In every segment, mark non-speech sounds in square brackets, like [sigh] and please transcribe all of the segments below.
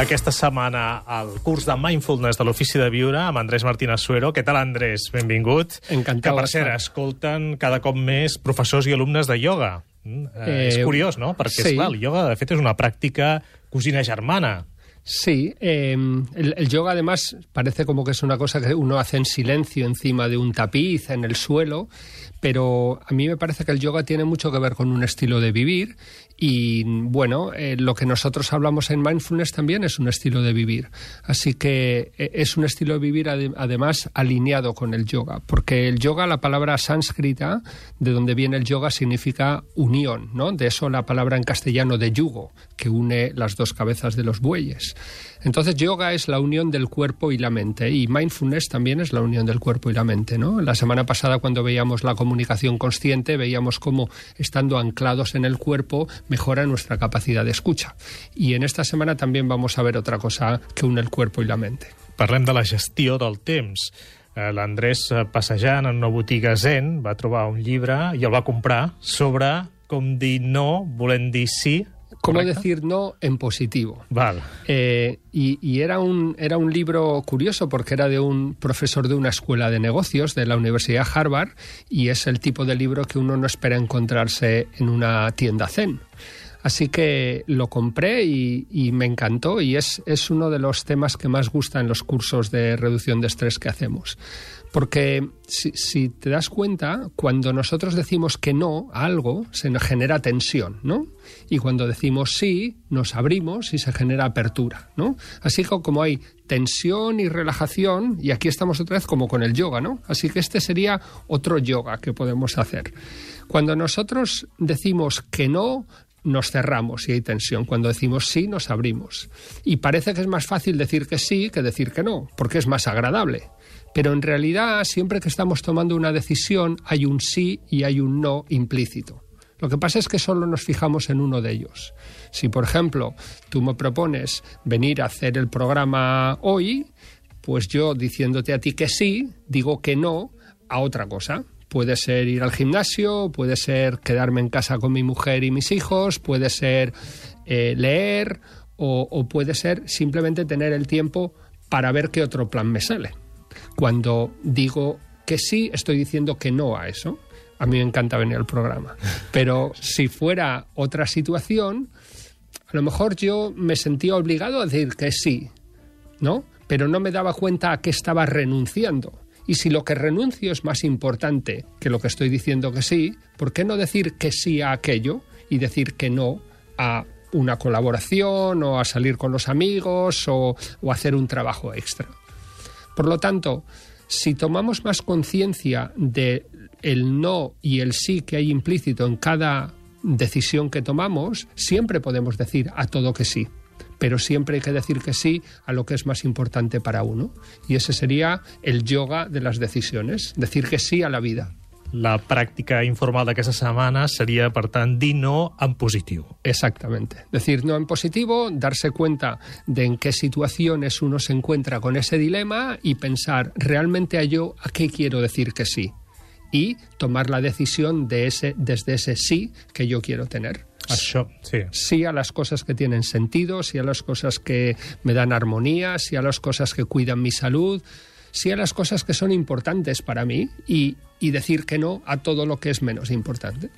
Aquesta setmana al curs de Mindfulness de l'Ofici de Viure amb Andrés Martínez Suero. Què tal, Andrés? Benvingut. Encantat Que, per cert, escolten cada cop més professors i alumnes de ioga. Mm, Eh, Eh, és curiós, no? Perquè, sí. esclar, el ioga, de fet, és una pràctica cosina germana. Sí, eh, el, yoga además parece como que es una cosa que uno hace en silencio encima de un tapiz, en el suelo, pero a mí me parece que el yoga tiene mucho que ver con un estilo de vivir y bueno, eh, lo que nosotros hablamos en mindfulness también es un estilo de vivir. Así que eh, es un estilo de vivir ade- además alineado con el yoga, porque el yoga, la palabra sánscrita, de donde viene el yoga, significa unión, ¿no? De eso la palabra en castellano de yugo, que une las dos cabezas de los bueyes. Entonces, yoga es la unión del cuerpo y la mente, y mindfulness también es la unión del cuerpo y la mente, ¿no? La semana pasada, cuando veíamos la comunicación consciente, veíamos cómo, estando anclados en el cuerpo, mejora nuestra capacidad de escucha. Y en esta semana también vamos a ver otra cosa que une el cuerpo y la mente. Parlem de la gestió del temps. Eh, L'Andrés, eh, passejant en una botiga zen, va trobar un llibre i el va comprar sobre com dir no volent dir sí. ¿Cómo decir no en positivo? Val. Eh, y y era, un, era un libro curioso porque era de un profesor de una escuela de negocios de la Universidad Harvard y es el tipo de libro que uno no espera encontrarse en una tienda zen. Así que lo compré y, me encantó y es, es uno de los temas que más gusta en los cursos de reducción de estrés que hacemos. Porque si, si te das cuenta, cuando nosotros decimos que no a algo, se nos genera tensión, ¿no? Y cuando decimos sí, nos abrimos y se genera apertura, ¿no? Así que como hay tensión y relajación, y aquí estamos otra vez como con el yoga, ¿no? Así que este sería otro yoga que podemos hacer. Cuando nosotros decimos que no, nos cerramos y hay tensión. Cuando decimos sí, nos abrimos. Y parece que es más fácil decir que sí que decir que no, porque es más agradable. Pero en realidad, siempre que estamos tomando una decisión, hay un sí y hay un no implícito. Lo que pasa es que solo nos fijamos en uno de ellos. Si, por ejemplo, tú me propones venir a hacer el programa hoy, pues yo diciéndote a ti que sí, digo que no a otra cosa. Puede ser ir al gimnasio, puede ser quedarme en casa con mi mujer y mis hijos, puede ser eh, leer o, o puede ser simplemente tener el tiempo para ver qué otro plan me sale. Cuando digo que sí, estoy diciendo que no a eso. A mí me encanta venir al programa. [laughs] Pero si fuera otra situación, a lo mejor yo me sentía obligado a decir que sí, ¿no? Pero no me daba cuenta a qué estaba renunciando. Y si lo que renuncio es más importante que lo que estoy diciendo que sí, ¿por qué no decir que sí a aquello y decir que no a una colaboración o a salir con los amigos o, o hacer un trabajo extra? Por lo tanto, si tomamos más conciencia de el no y el sí que hay implícito en cada decisión que tomamos, siempre podemos decir a todo que sí. Pero siempre hay que decir que sí a lo que es más importante para uno. Y ese sería el yoga de las decisiones, decir que sí a la vida. La pràctica informal d'aquesta setmana seria, per tant, dir no en positiu. Exactamente. Decir no en positivo, darse cuenta de en qué situaciones uno se encuentra con ese dilema y pensar realmente a yo a qué quiero decir que sí. Y tomar la decisión de ese, desde ese sí que yo quiero tener. Això, sí. Sí a las cosas que tienen sentido, sí a las cosas que me dan armonía, sí a las cosas que cuidan mi salud, sí a las cosas que son importantes para mí y, y decir que no a todo lo que es menos importante.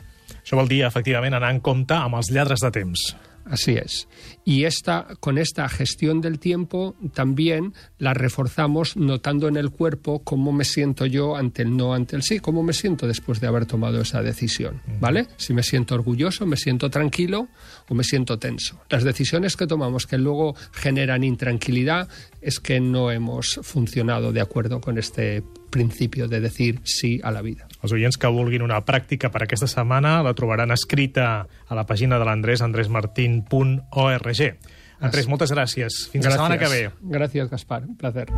Això vol dir, efectivament, anar en compte amb els lladres de temps. Así es. Y esta, con esta gestión del tiempo también la reforzamos notando en el cuerpo cómo me siento yo ante el no, ante el sí, cómo me siento después de haber tomado esa decisión. ¿Vale? Si me siento orgulloso, me siento tranquilo o me siento tenso. Las decisiones que tomamos que luego generan intranquilidad es que no hemos funcionado de acuerdo con este principio de decir sí a la vida. Els oients que vulguin una pràctica per aquesta setmana la trobaran escrita a la pàgina de l'Andrés, andresmartin.org. Andrés, moltes gràcies. Fins la setmana que ve. Gracias, Gaspar. Un placer.